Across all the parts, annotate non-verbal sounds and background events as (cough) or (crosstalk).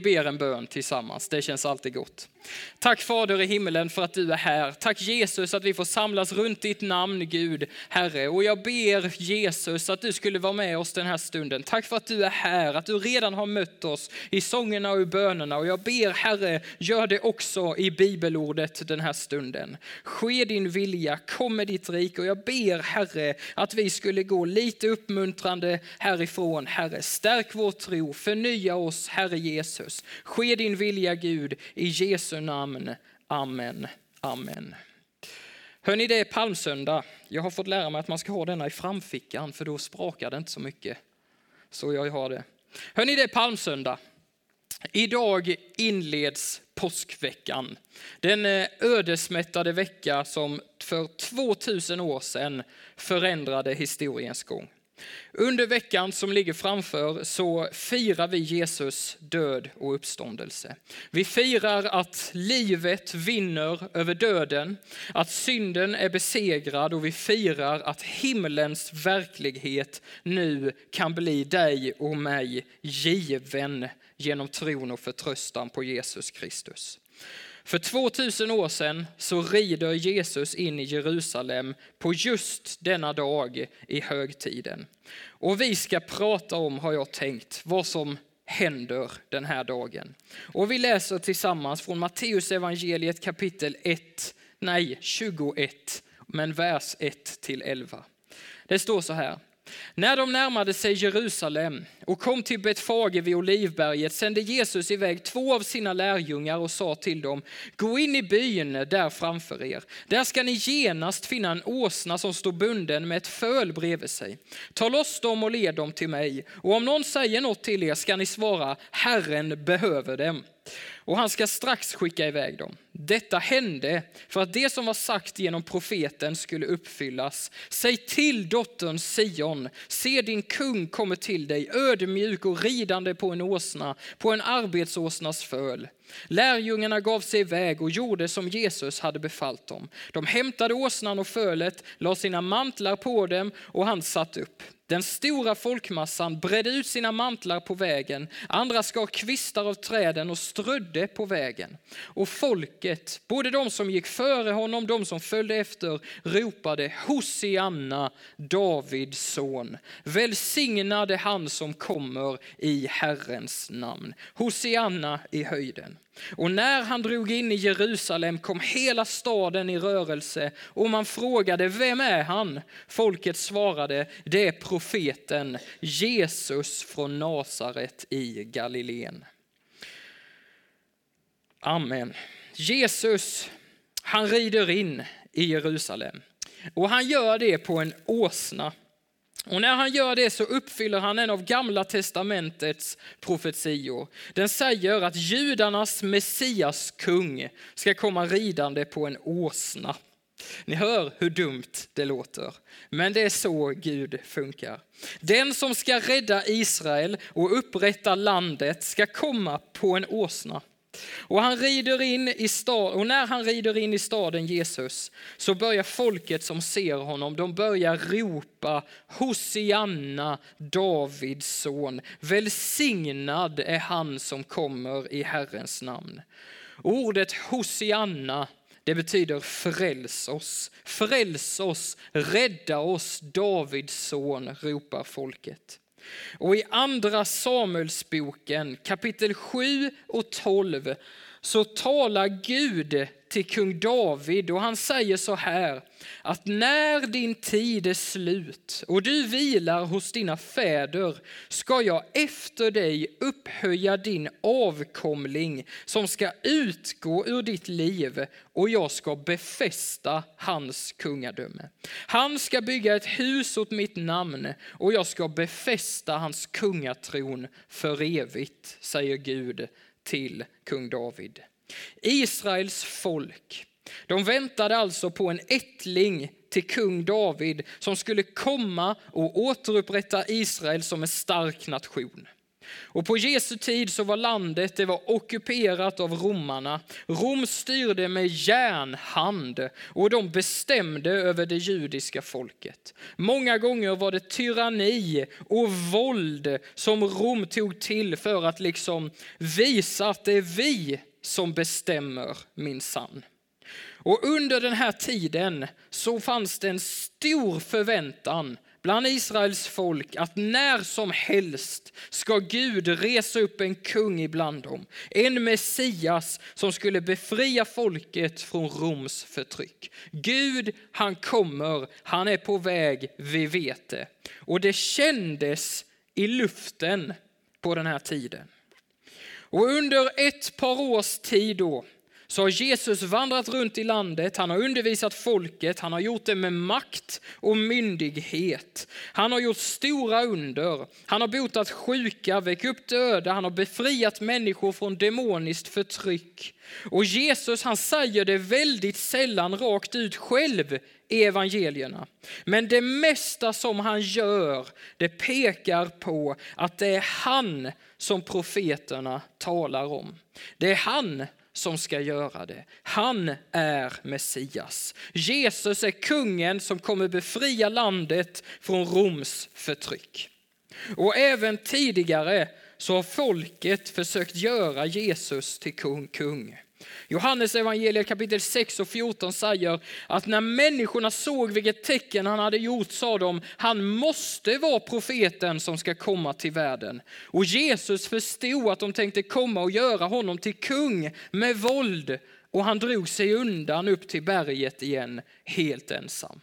ber en bön tillsammans. Det känns alltid gott. Tack Fader i himmelen för att du är här. Tack Jesus att vi får samlas runt ditt namn Gud, Herre. Och jag ber Jesus att du skulle vara med oss den här stunden. Tack för att du är här, att du redan har mött oss i sångerna och i bönerna. Och jag ber Herre, gör det också i bibelordet den här stunden. Ske din vilja, kom med ditt rike. Och jag ber Herre att vi skulle gå lite uppmuntrande härifrån. Herre, stärk vår tro, förnya oss Herre Jesus. Ske din vilja Gud i Jesu namn. Amen. Amen. Hörni, det är palmsöndag. Jag har fått lära mig att man ska ha denna i framfickan för då sprakar det inte så mycket. Så jag har det. Hörni, det är palmsöndag. Idag inleds påskveckan. Den eh, ödesmättade vecka som för 2000 år sedan förändrade historiens gång. Under veckan som ligger framför så firar vi Jesus död och uppståndelse. Vi firar att livet vinner över döden, att synden är besegrad och vi firar att himlens verklighet nu kan bli dig och mig given genom tron och förtröstan på Jesus Kristus. För 2000 år sedan så rider Jesus in i Jerusalem på just denna dag i högtiden. Och vi ska prata om, har jag tänkt, vad som händer den här dagen. Och vi läser tillsammans från Matteus evangeliet kapitel 1, nej 21, men vers 1 till 11. Det står så här. När de närmade sig Jerusalem och kom till Betfage vid Olivberget sände Jesus iväg två av sina lärjungar och sa till dem, gå in i byn där framför er. Där ska ni genast finna en åsna som står bunden med ett föl bredvid sig. Ta loss dem och led dem till mig. Och om någon säger något till er ska ni svara, Herren behöver dem och han ska strax skicka iväg dem. Detta hände för att det som var sagt genom profeten skulle uppfyllas. Säg till dottern Sion, se din kung kommer till dig, ödmjuk och ridande på en åsna, på en arbetsåsnas föl. Lärjungarna gav sig iväg och gjorde som Jesus hade befallt dem. De hämtade åsnan och fölet, la sina mantlar på dem och han satt upp. Den stora folkmassan bredde ut sina mantlar på vägen, andra skar kvistar av träden och strödde på vägen. Och folket, både de som gick före honom, de som följde efter, ropade Hosianna, Davids son. Välsignade han som kommer i Herrens namn. Hosianna i höjden. Och när han drog in i Jerusalem kom hela staden i rörelse och man frågade, vem är han? Folket svarade, det är profeten Jesus från Nasaret i Galileen. Amen. Jesus, han rider in i Jerusalem och han gör det på en åsna. Och när han gör det så uppfyller han en av gamla testamentets profetior. Den säger att judarnas Messias kung ska komma ridande på en åsna. Ni hör hur dumt det låter, men det är så Gud funkar. Den som ska rädda Israel och upprätta landet ska komma på en åsna. Och, han rider in i stad, och när han rider in i staden Jesus så börjar folket som ser honom, de börjar ropa Hosianna, Davids son. Välsignad är han som kommer i Herrens namn. Ordet Hosianna det betyder fräls oss, fräls oss, rädda oss, Davids son, ropar folket. Och i andra Samuelsboken kapitel 7 och 12 så talar Gud till kung David och han säger så här att när din tid är slut och du vilar hos dina fäder ska jag efter dig upphöja din avkomling som ska utgå ur ditt liv och jag ska befästa hans kungadöme. Han ska bygga ett hus åt mitt namn och jag ska befästa hans kungatron för evigt, säger Gud till kung David. Israels folk, de väntade alltså på en ättling till kung David som skulle komma och återupprätta Israel som en stark nation. Och på Jesu tid så var landet det var ockuperat av romarna. Rom styrde med järnhand och de bestämde över det judiska folket. Många gånger var det tyranni och våld som Rom tog till för att liksom visa att det är vi som bestämmer minsann. Och under den här tiden så fanns det en stor förväntan bland Israels folk att när som helst ska Gud resa upp en kung ibland dem. En Messias som skulle befria folket från Roms förtryck. Gud, han kommer, han är på väg, vi vet det. Och det kändes i luften på den här tiden. Och under ett par års tid då så har Jesus vandrat runt i landet, han har undervisat folket, han har gjort det med makt och myndighet. Han har gjort stora under, han har botat sjuka, väckt upp döda, han har befriat människor från demoniskt förtryck. Och Jesus han säger det väldigt sällan rakt ut själv evangelierna. Men det mesta som han gör, det pekar på att det är han som profeterna talar om. Det är han som ska göra det. Han är Messias. Jesus är kungen som kommer befria landet från Roms förtryck. Och även tidigare så har folket försökt göra Jesus till kung. kung. Johannes evangeliet kapitel 6 och 14 säger att när människorna såg vilket tecken han hade gjort sa de, han måste vara profeten som ska komma till världen. Och Jesus förstod att de tänkte komma och göra honom till kung med våld och han drog sig undan upp till berget igen helt ensam.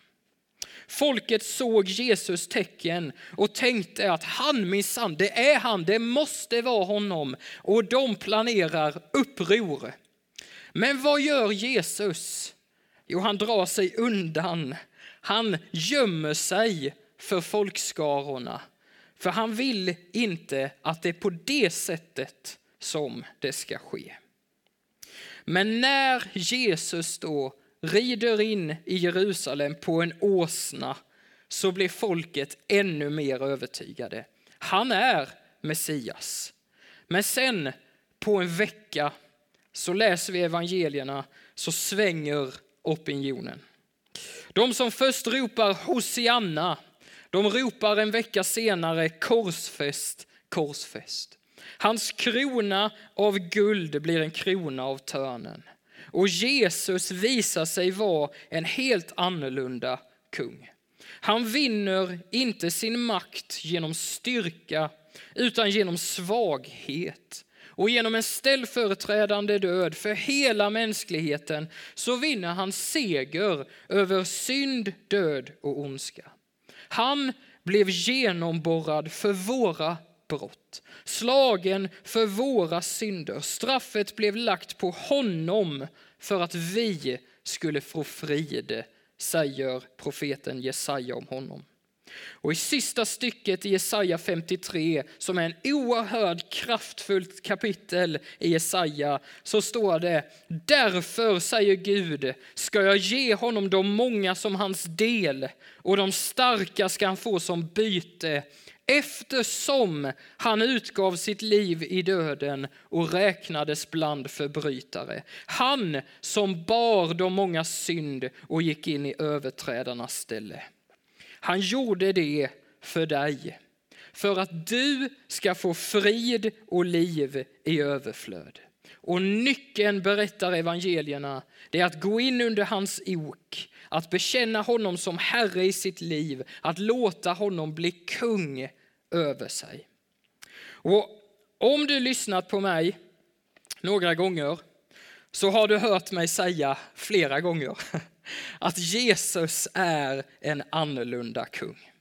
Folket såg Jesus tecken och tänkte att han minsann, det är han, det måste vara honom. Och de planerar uppror. Men vad gör Jesus? Jo, han drar sig undan. Han gömmer sig för folkskarorna. För han vill inte att det är på det sättet som det ska ske. Men när Jesus då rider in i Jerusalem på en åsna så blir folket ännu mer övertygade. Han är Messias. Men sen på en vecka så läser vi evangelierna så svänger opinionen. De som först ropar Hosianna, de ropar en vecka senare korsfäst, korsfäst. Hans krona av guld blir en krona av törnen. Och Jesus visar sig vara en helt annorlunda kung. Han vinner inte sin makt genom styrka utan genom svaghet. Och genom en ställföreträdande död för hela mänskligheten så vinner han seger över synd, död och ondska. Han blev genomborrad för våra brott, slagen för våra synder. Straffet blev lagt på honom för att vi skulle få frid, säger profeten Jesaja om honom. Och i sista stycket i Jesaja 53, som är en oerhört kraftfullt kapitel i Jesaja, så står det Därför, säger Gud, ska jag ge honom de många som hans del och de starka ska han få som byte eftersom han utgav sitt liv i döden och räknades bland förbrytare. Han som bar de många synd och gick in i överträdarnas ställe. Han gjorde det för dig, för att du ska få frid och liv i överflöd. Och nyckeln, berättar evangelierna, det är att gå in under hans ok, att bekänna honom som Herre i sitt liv, att låta honom bli kung över sig. Och om du lyssnat på mig några gånger så har du hört mig säga flera gånger (laughs) att Jesus är en annorlunda kung.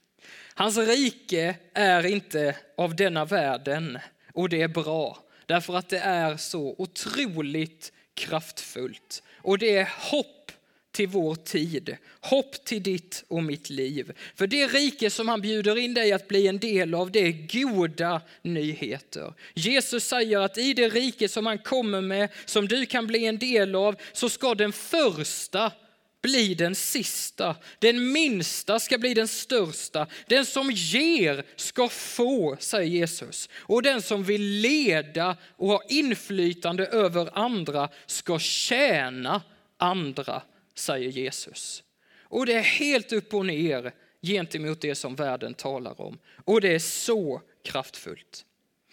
Hans rike är inte av denna världen och det är bra därför att det är så otroligt kraftfullt och det är hopp till vår tid, hopp till ditt och mitt liv. För det rike som han bjuder in dig att bli en del av, det är goda nyheter. Jesus säger att i det rike som han kommer med, som du kan bli en del av, så ska den första bli den sista. Den minsta ska bli den största. Den som ger ska få, säger Jesus. Och den som vill leda och ha inflytande över andra ska tjäna andra, säger Jesus. Och det är helt upp och ner gentemot det som världen talar om. Och det är så kraftfullt.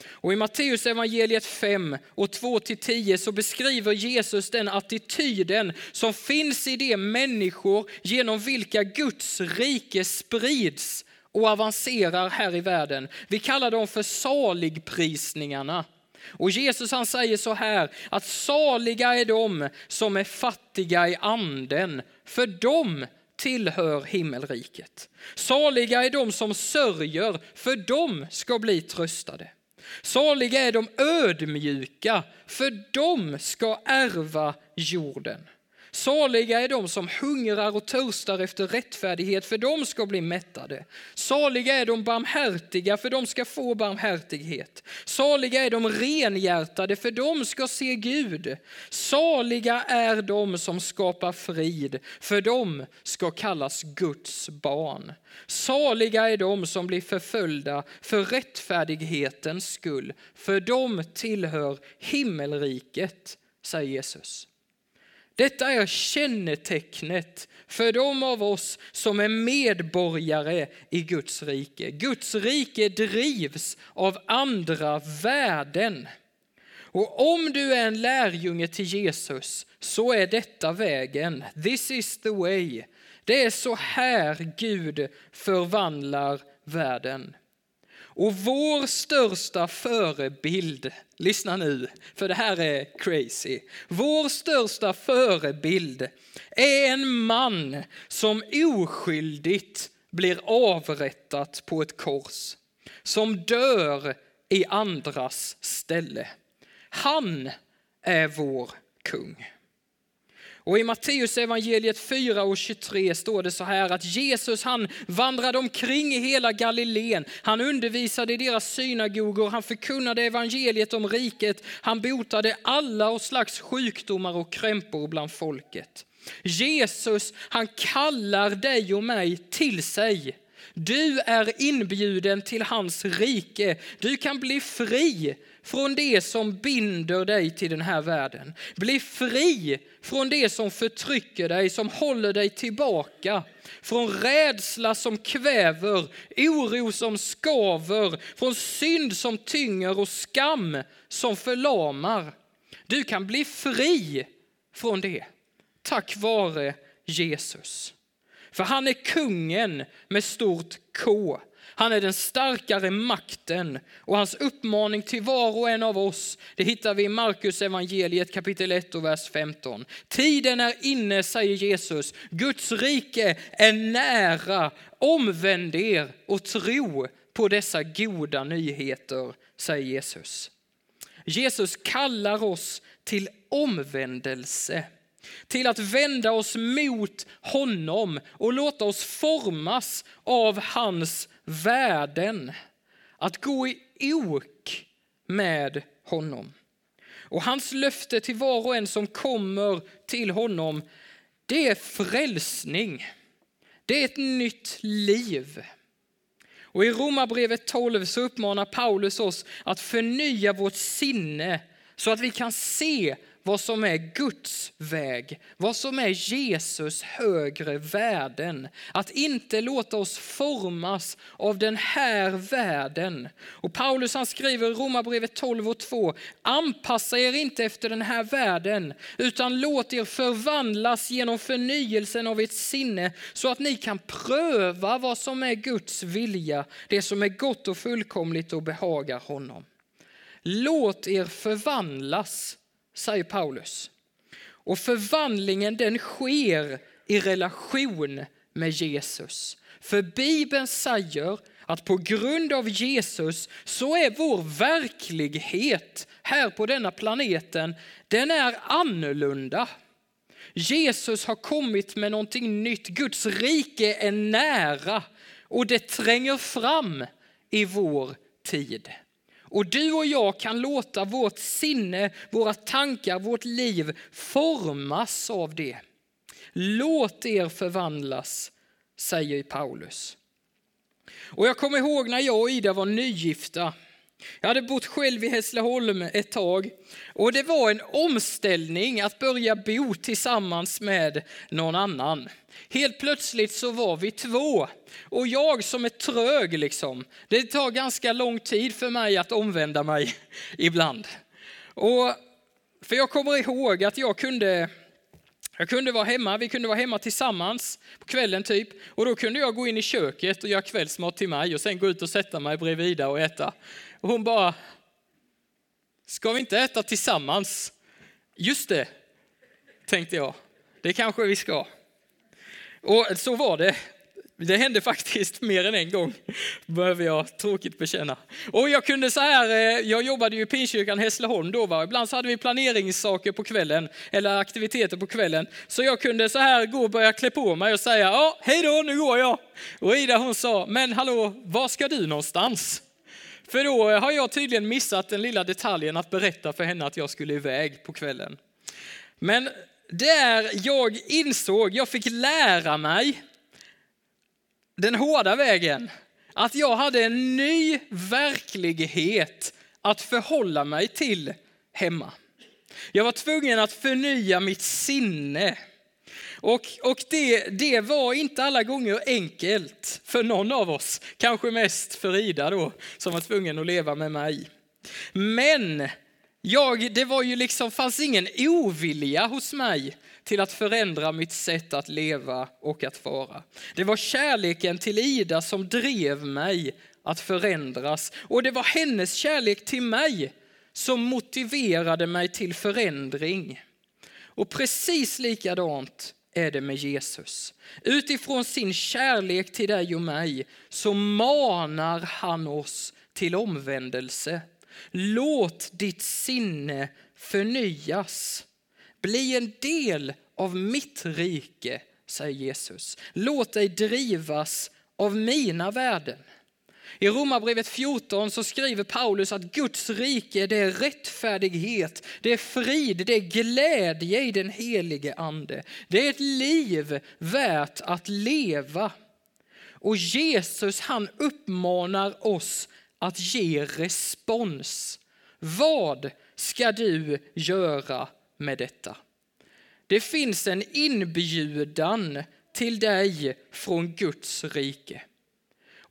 Och I Matteus evangeliet 5 och 2-10 så beskriver Jesus den attityden som finns i de människor genom vilka Guds rike sprids och avancerar här i världen. Vi kallar dem för saligprisningarna. Och Jesus han säger så här att saliga är de som är fattiga i anden, för de tillhör himmelriket. Saliga är de som sörjer, för de ska bli tröstade. Saliga är de ödmjuka, för de ska ärva jorden. Saliga är de som hungrar och törstar efter rättfärdighet, för de ska bli mättade. Saliga är de barmhärtiga, för de ska få barmhärtighet. Saliga är de renhjärtade, för de ska se Gud. Saliga är de som skapar frid, för de ska kallas Guds barn. Saliga är de som blir förföljda för rättfärdighetens skull, för de tillhör himmelriket, säger Jesus. Detta är kännetecknet för de av oss som är medborgare i Guds rike. Guds rike drivs av andra värden. Och om du är en lärjunge till Jesus så är detta vägen. This is the way. Det är så här Gud förvandlar världen. Och vår största förebild, lyssna nu, för det här är crazy. Vår största förebild är en man som oskyldigt blir avrättat på ett kors, som dör i andras ställe. Han är vår kung. Och i Matteus evangeliet 4 och 23 står det så här att Jesus han vandrade omkring i hela Galileen. Han undervisade i deras synagogor, han förkunnade evangeliet om riket, han botade alla och slags sjukdomar och krämpor bland folket. Jesus han kallar dig och mig till sig. Du är inbjuden till hans rike. Du kan bli fri från det som binder dig till den här världen. Bli fri från det som förtrycker dig, som håller dig tillbaka. Från rädsla som kväver, oro som skaver, från synd som tynger och skam som förlamar. Du kan bli fri från det tack vare Jesus. För han är kungen med stort K. Han är den starkare makten och hans uppmaning till var och en av oss, det hittar vi i Markus evangeliet kapitel 1 och vers 15. Tiden är inne, säger Jesus. Guds rike är nära. Omvänd er och tro på dessa goda nyheter, säger Jesus. Jesus kallar oss till omvändelse till att vända oss mot honom och låta oss formas av hans värden. Att gå i ok med honom. Och hans löfte till var och en som kommer till honom, det är frälsning. Det är ett nytt liv. Och i Romarbrevet 12 så uppmanar Paulus oss att förnya vårt sinne så att vi kan se vad som är Guds väg, vad som är Jesus högre värden. Att inte låta oss formas av den här världen. Och Paulus han skriver i Romarbrevet 12 och 2, anpassa er inte efter den här världen, utan låt er förvandlas genom förnyelsen av ert sinne så att ni kan pröva vad som är Guds vilja, det som är gott och fullkomligt och behagar honom. Låt er förvandlas säger Paulus. Och förvandlingen den sker i relation med Jesus. För Bibeln säger att på grund av Jesus så är vår verklighet här på denna planeten, den är annorlunda. Jesus har kommit med någonting nytt. Guds rike är nära och det tränger fram i vår tid. Och du och jag kan låta vårt sinne, våra tankar, vårt liv formas av det. Låt er förvandlas, säger Paulus. Och jag kommer ihåg när jag och Ida var nygifta. Jag hade bott själv i Hässleholm ett tag och det var en omställning att börja bo tillsammans med någon annan. Helt plötsligt så var vi två och jag som är trög liksom. Det tar ganska lång tid för mig att omvända mig (laughs) ibland. Och för jag kommer ihåg att jag kunde jag kunde vara hemma, vi kunde vara hemma tillsammans på kvällen typ. Och då kunde jag gå in i köket och göra kvällsmat till mig och sen gå ut och sätta mig bredvid och äta. Och hon bara, ska vi inte äta tillsammans? Just det, tänkte jag. Det kanske vi ska. Och så var det. Det hände faktiskt mer än en gång, behöver jag tråkigt bekänna. Och jag kunde så här, eh, jag jobbade ju i Pinkyrkan Hässleholm då, va? ibland så hade vi planeringssaker på kvällen, eller aktiviteter på kvällen. Så jag kunde så här gå och börja klä på mig och säga, ja, hej då, nu går jag. Och Ida hon sa, men hallå, var ska du någonstans? För då har jag tydligen missat den lilla detaljen att berätta för henne att jag skulle iväg på kvällen. Men där jag insåg, jag fick lära mig den hårda vägen. Att jag hade en ny verklighet att förhålla mig till hemma. Jag var tvungen att förnya mitt sinne. Och, och det, det var inte alla gånger enkelt för någon av oss. Kanske mest för Ida då, som var tvungen att leva med mig. Men jag, det var ju liksom, fanns ingen ovilja hos mig till att förändra mitt sätt att leva och att vara. Det var kärleken till Ida som drev mig att förändras och det var hennes kärlek till mig som motiverade mig till förändring. Och precis likadant är det med Jesus. Utifrån sin kärlek till dig och mig så manar han oss till omvändelse. Låt ditt sinne förnyas. Bli en del av mitt rike, säger Jesus. Låt dig drivas av mina värden. I Romarbrevet 14 så skriver Paulus att Guds rike det är rättfärdighet, det är frid, det är glädje i den helige ande. Det är ett liv värt att leva. Och Jesus han uppmanar oss att ge respons. Vad ska du göra med detta? Det finns en inbjudan till dig från Guds rike.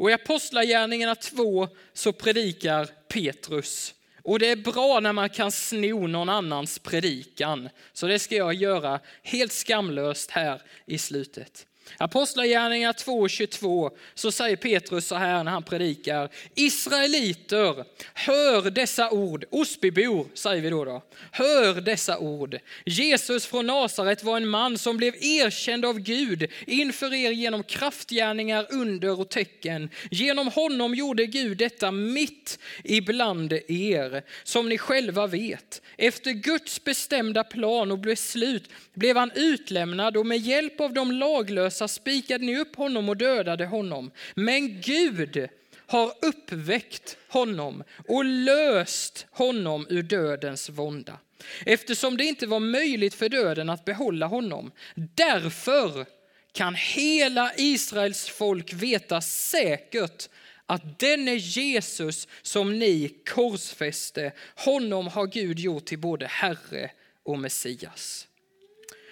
Och i Apostlagärningarna 2 så predikar Petrus. Och det är bra när man kan sno någon annans predikan. Så det ska jag göra helt skamlöst här i slutet. Apostlagärningarna 2.22 så säger Petrus så här när han predikar. Israeliter, hör dessa ord. Osbybor säger vi då, då. Hör dessa ord. Jesus från Nasaret var en man som blev erkänd av Gud inför er genom kraftgärningar, under och tecken. Genom honom gjorde Gud detta mitt ibland er, som ni själva vet. Efter Guds bestämda plan och beslut blev han utlämnad och med hjälp av de laglösa spikade ni upp honom och dödade honom. Men Gud har uppväckt honom och löst honom ur dödens vånda. Eftersom det inte var möjligt för döden att behålla honom. Därför kan hela Israels folk veta säkert att den är Jesus som ni korsfäste, honom har Gud gjort till både Herre och Messias.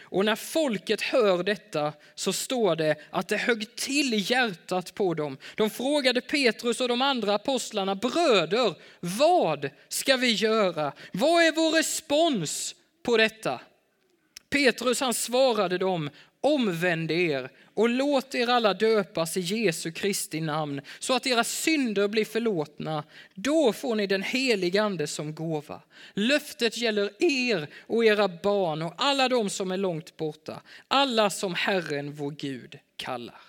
Och när folket hör detta så står det att det högg till hjärtat på dem. De frågade Petrus och de andra apostlarna, bröder, vad ska vi göra? Vad är vår respons på detta? Petrus han svarade dem, omvänd er och låt er alla döpas i Jesu Kristi namn så att era synder blir förlåtna. Då får ni den helige ande som gåva. Löftet gäller er och era barn och alla de som är långt borta, alla som Herren vår Gud kallar.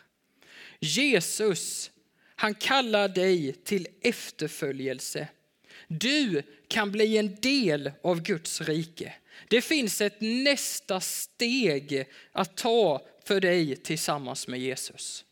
Jesus, han kallar dig till efterföljelse. Du kan bli en del av Guds rike. Det finns ett nästa steg att ta för dig tillsammans med Jesus.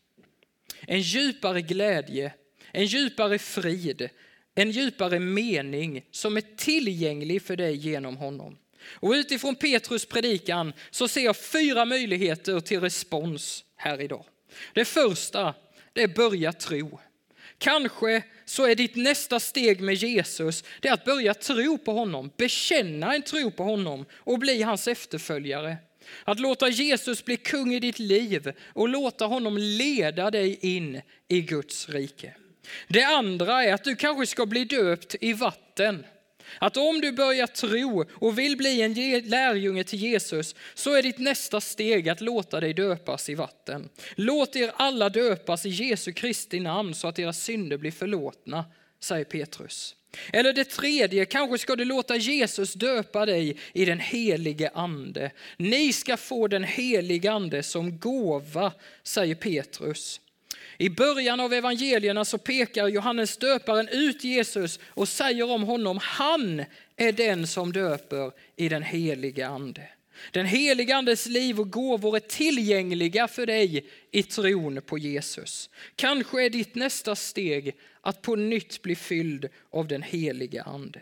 En djupare glädje, en djupare frid, en djupare mening som är tillgänglig för dig genom honom. Och utifrån Petrus predikan så ser jag fyra möjligheter till respons här idag. Det första, det är börja tro. Kanske så är ditt nästa steg med Jesus det att börja tro på honom, bekänna en tro på honom och bli hans efterföljare. Att låta Jesus bli kung i ditt liv och låta honom leda dig in i Guds rike. Det andra är att du kanske ska bli döpt i vatten. Att om du börjar tro och vill bli en lärjunge till Jesus så är ditt nästa steg att låta dig döpas i vatten. Låt er alla döpas i Jesu Kristi namn så att era synder blir förlåtna, säger Petrus. Eller det tredje, kanske ska du låta Jesus döpa dig i den helige ande. Ni ska få den helige ande som gåva, säger Petrus. I början av evangelierna så pekar Johannes döparen ut Jesus och säger om honom, han är den som döper i den helige ande. Den helige andes liv och gåvor är tillgängliga för dig i tron på Jesus. Kanske är ditt nästa steg att på nytt bli fylld av den helige ande.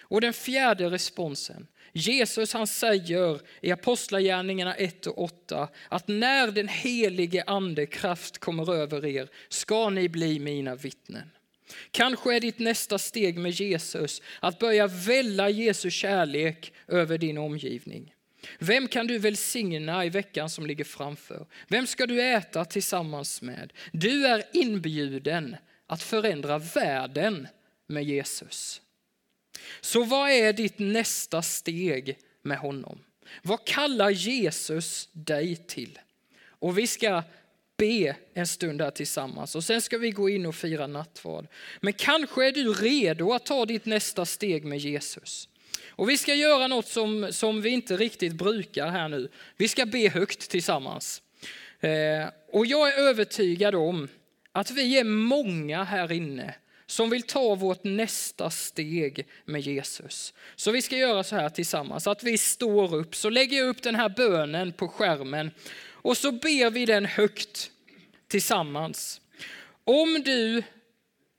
Och den fjärde responsen, Jesus han säger i Apostlagärningarna 1 och 8 att när den helige ande kraft kommer över er ska ni bli mina vittnen. Kanske är ditt nästa steg med Jesus att börja välla Jesu kärlek över din omgivning. Vem kan du välsigna i veckan som ligger framför? Vem ska du äta tillsammans med? Du är inbjuden att förändra världen med Jesus. Så vad är ditt nästa steg med honom? Vad kallar Jesus dig till? Och vi ska be en stund där tillsammans och sen ska vi gå in och fira nattvard. Men kanske är du redo att ta ditt nästa steg med Jesus. Och vi ska göra något som, som vi inte riktigt brukar här nu. Vi ska be högt tillsammans. Eh, och jag är övertygad om att vi är många här inne som vill ta vårt nästa steg med Jesus. Så vi ska göra så här tillsammans, att vi står upp, så lägger jag upp den här bönen på skärmen och så ber vi den högt tillsammans. Om du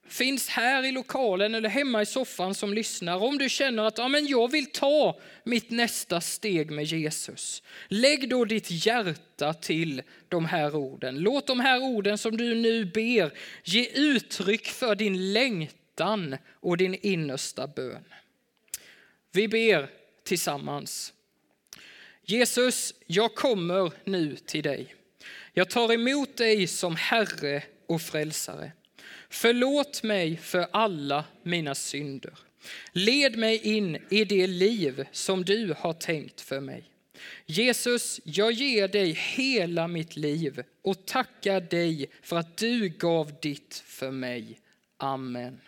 finns här i lokalen eller hemma i soffan som lyssnar, om du känner att ja, men jag vill ta mitt nästa steg med Jesus, lägg då ditt hjärta till de här orden. Låt de här orden som du nu ber ge uttryck för din längtan och din innersta bön. Vi ber tillsammans. Jesus, jag kommer nu till dig. Jag tar emot dig som Herre och Frälsare. Förlåt mig för alla mina synder. Led mig in i det liv som du har tänkt för mig. Jesus, jag ger dig hela mitt liv och tackar dig för att du gav ditt för mig. Amen.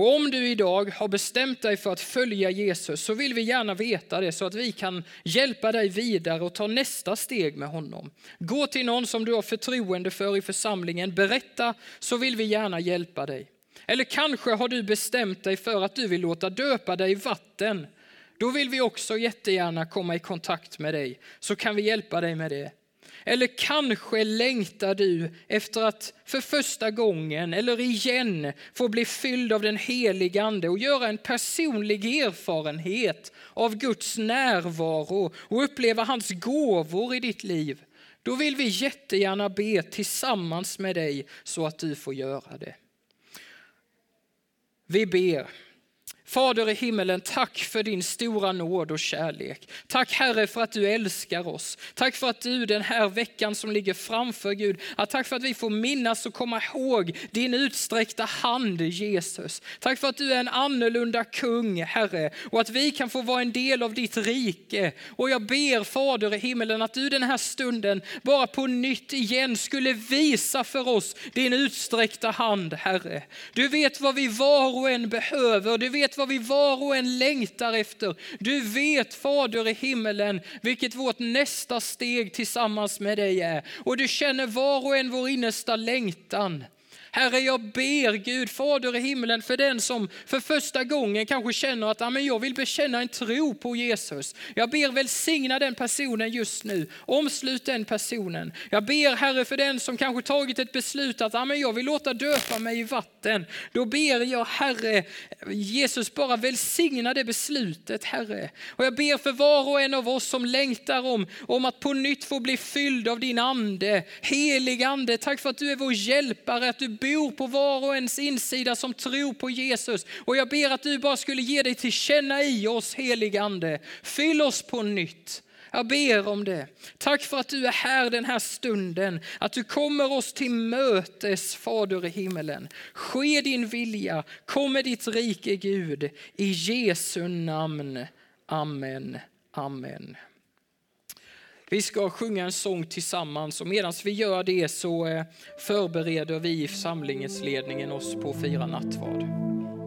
Och om du idag har bestämt dig för att följa Jesus så vill vi gärna veta det så att vi kan hjälpa dig vidare och ta nästa steg med honom. Gå till någon som du har förtroende för i församlingen, berätta så vill vi gärna hjälpa dig. Eller kanske har du bestämt dig för att du vill låta döpa dig i vatten. Då vill vi också jättegärna komma i kontakt med dig så kan vi hjälpa dig med det. Eller kanske längtar du efter att för första gången eller igen få bli fylld av den helige ande och göra en personlig erfarenhet av Guds närvaro och uppleva hans gåvor i ditt liv. Då vill vi jättegärna be tillsammans med dig så att du får göra det. Vi ber. Fader i himmelen, tack för din stora nåd och kärlek. Tack Herre för att du älskar oss. Tack för att du den här veckan som ligger framför Gud, att tack för att vi får minnas och komma ihåg din utsträckta hand Jesus. Tack för att du är en annorlunda kung Herre och att vi kan få vara en del av ditt rike. Och jag ber Fader i himmelen att du den här stunden bara på nytt igen skulle visa för oss din utsträckta hand Herre. Du vet vad vi var och en behöver. Du vet vad vi var och en längtar efter. Du vet Fader i himmelen vilket vårt nästa steg tillsammans med dig är. Och du känner var och en vår innersta längtan. Herre, jag ber Gud, Fader i himlen, för den som för första gången kanske känner att jag vill bekänna en tro på Jesus. Jag ber välsigna den personen just nu. Omslut den personen. Jag ber Herre för den som kanske tagit ett beslut att jag vill låta döpa mig i vatten. Då ber jag Herre, Jesus bara välsigna det beslutet Herre. Och jag ber för var och en av oss som längtar om, om att på nytt få bli fylld av din ande. Helig ande, tack för att du är vår hjälpare, att du bor på var och ens insida som tror på Jesus. Och jag ber att du bara skulle ge dig till känna i oss helig ande. Fyll oss på nytt. Jag ber om det. Tack för att du är här den här stunden, att du kommer oss till mötes, Fader i himmelen. Ske din vilja, kom med ditt rike Gud, i Jesu namn. Amen. Amen. Vi ska sjunga en sång tillsammans och medan vi gör det så eh, förbereder vi i församlingsledningen oss på att fira nattvard.